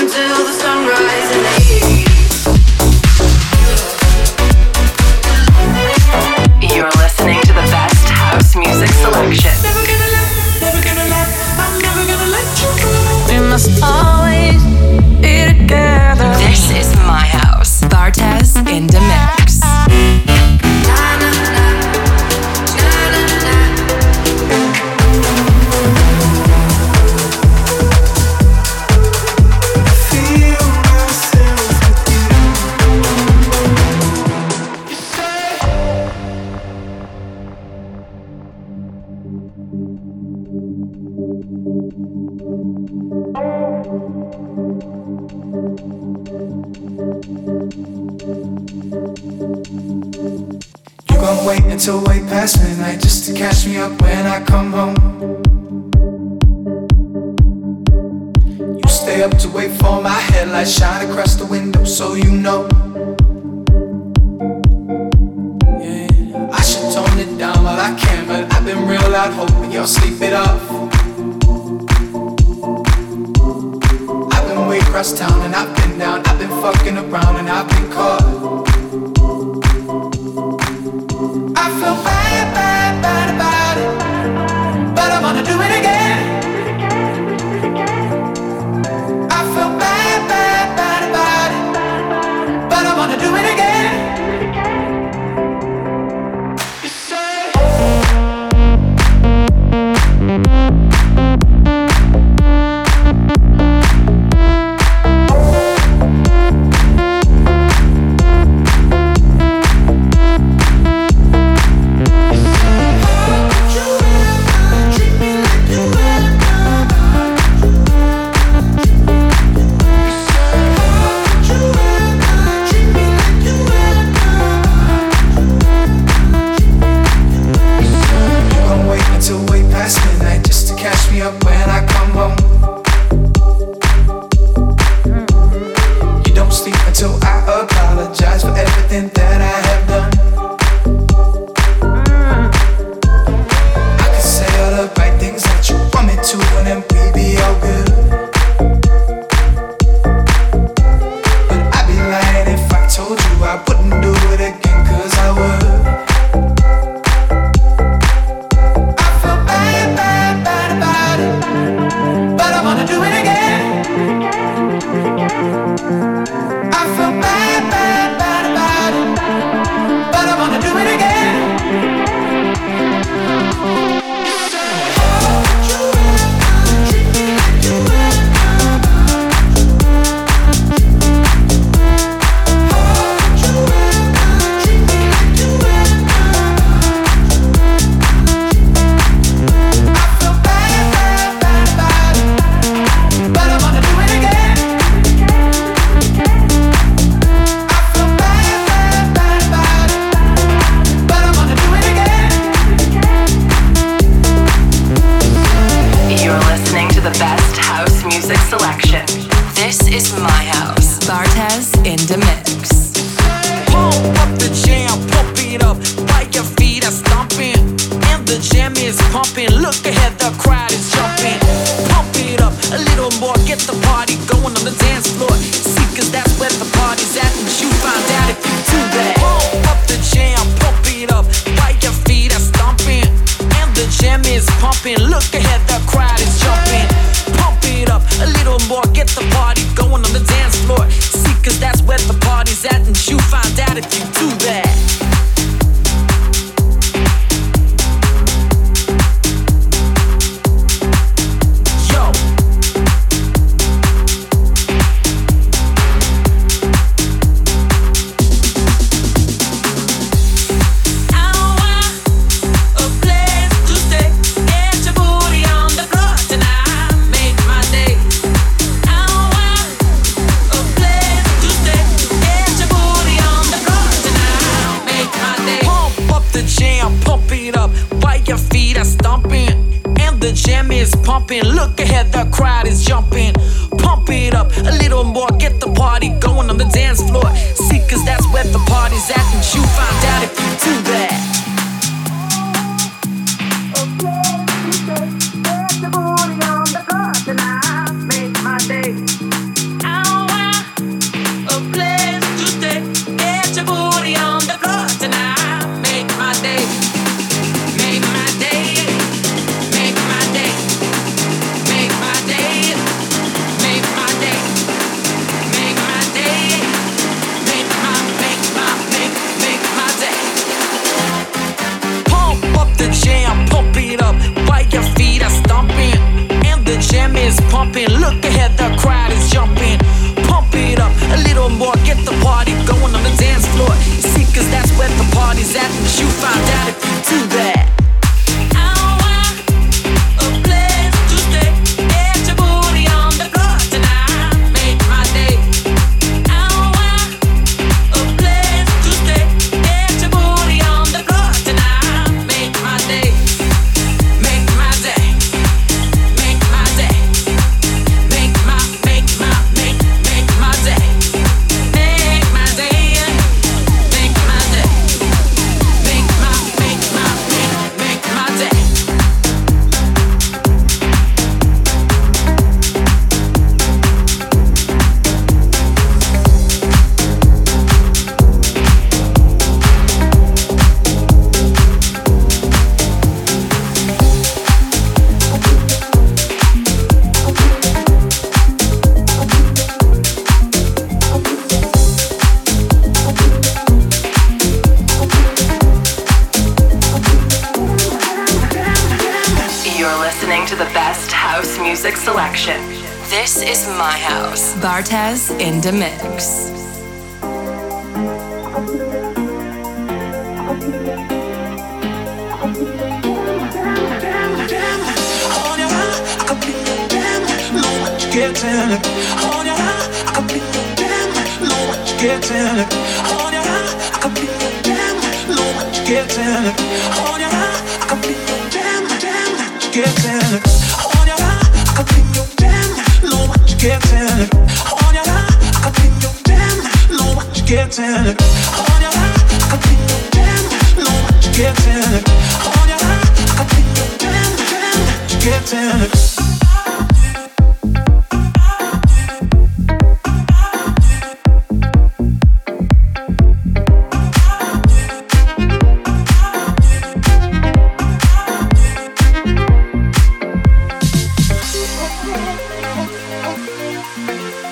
I Música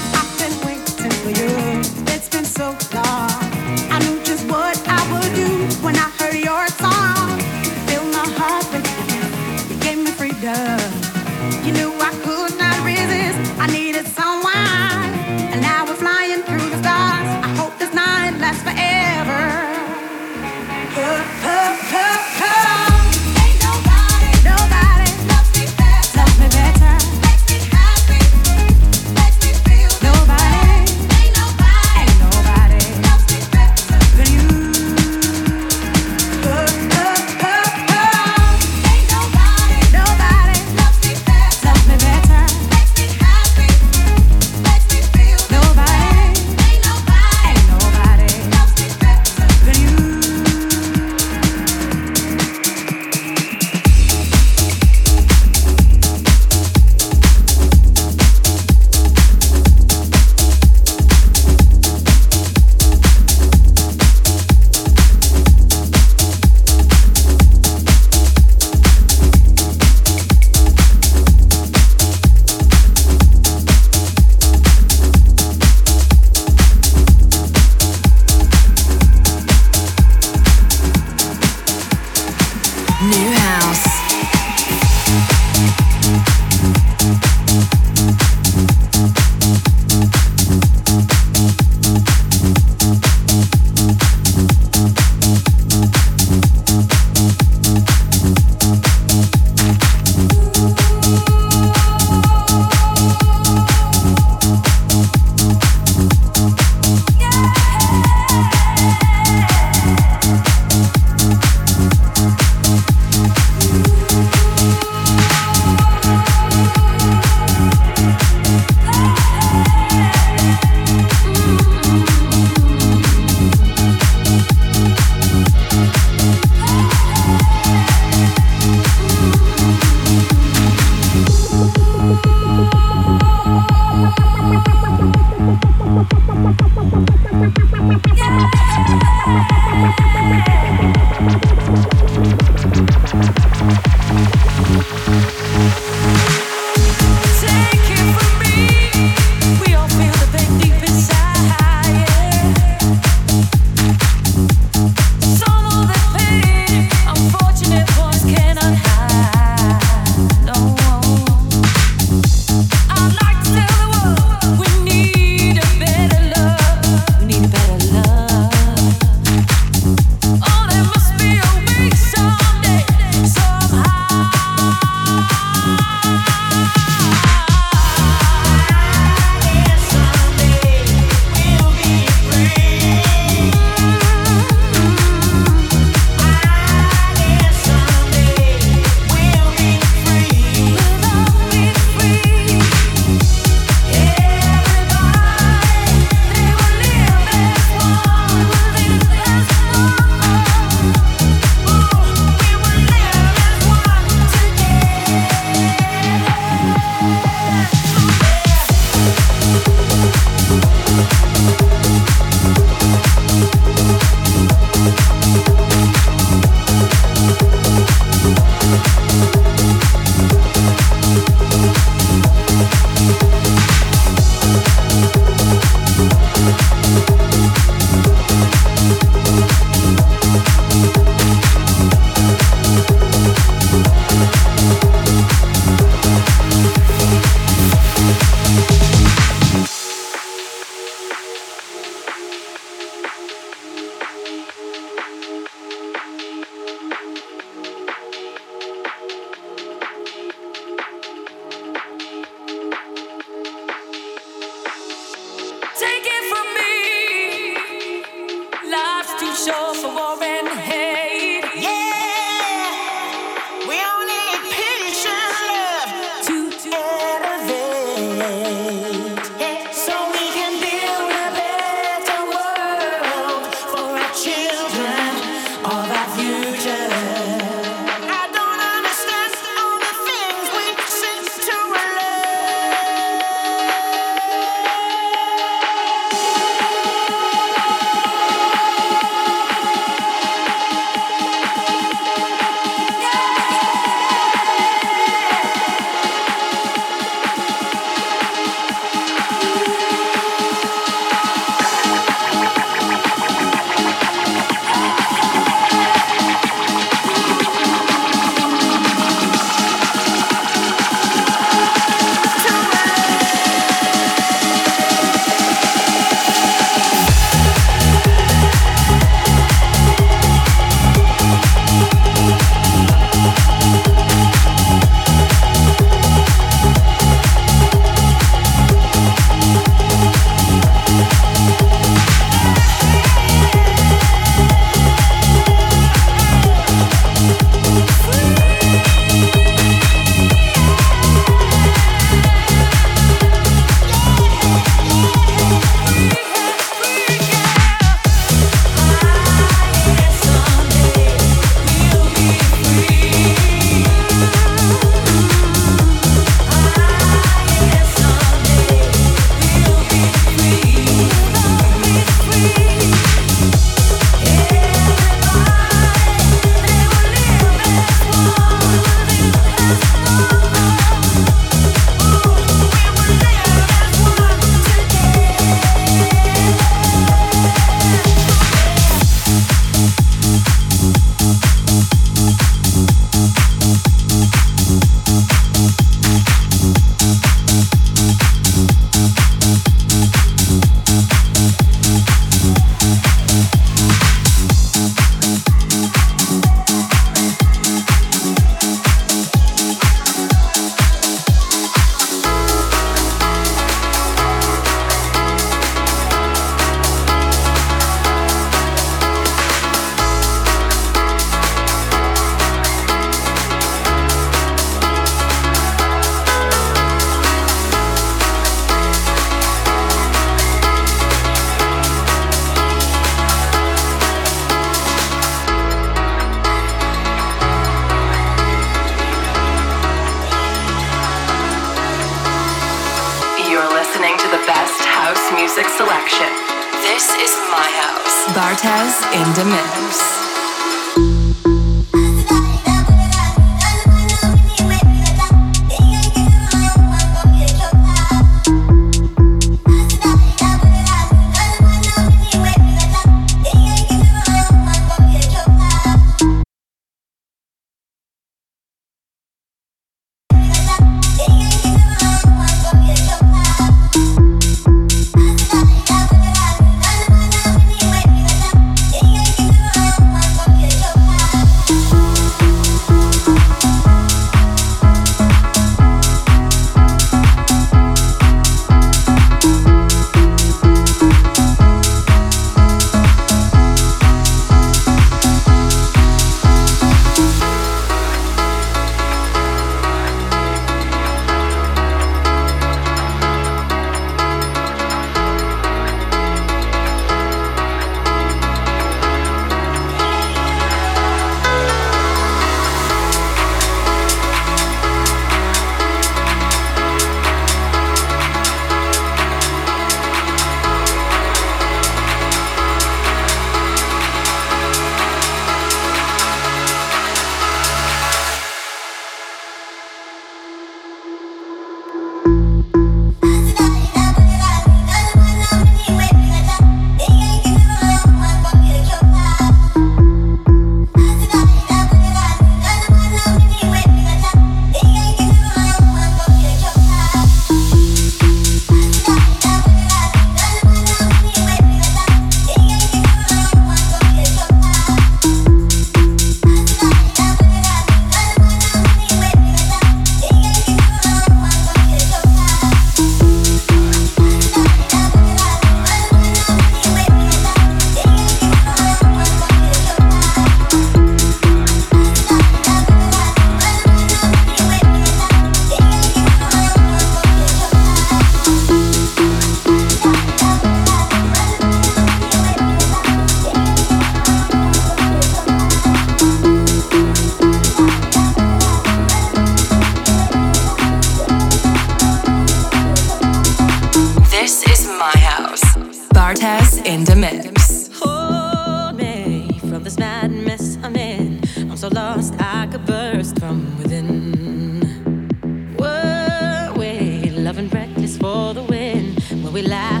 we are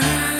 time.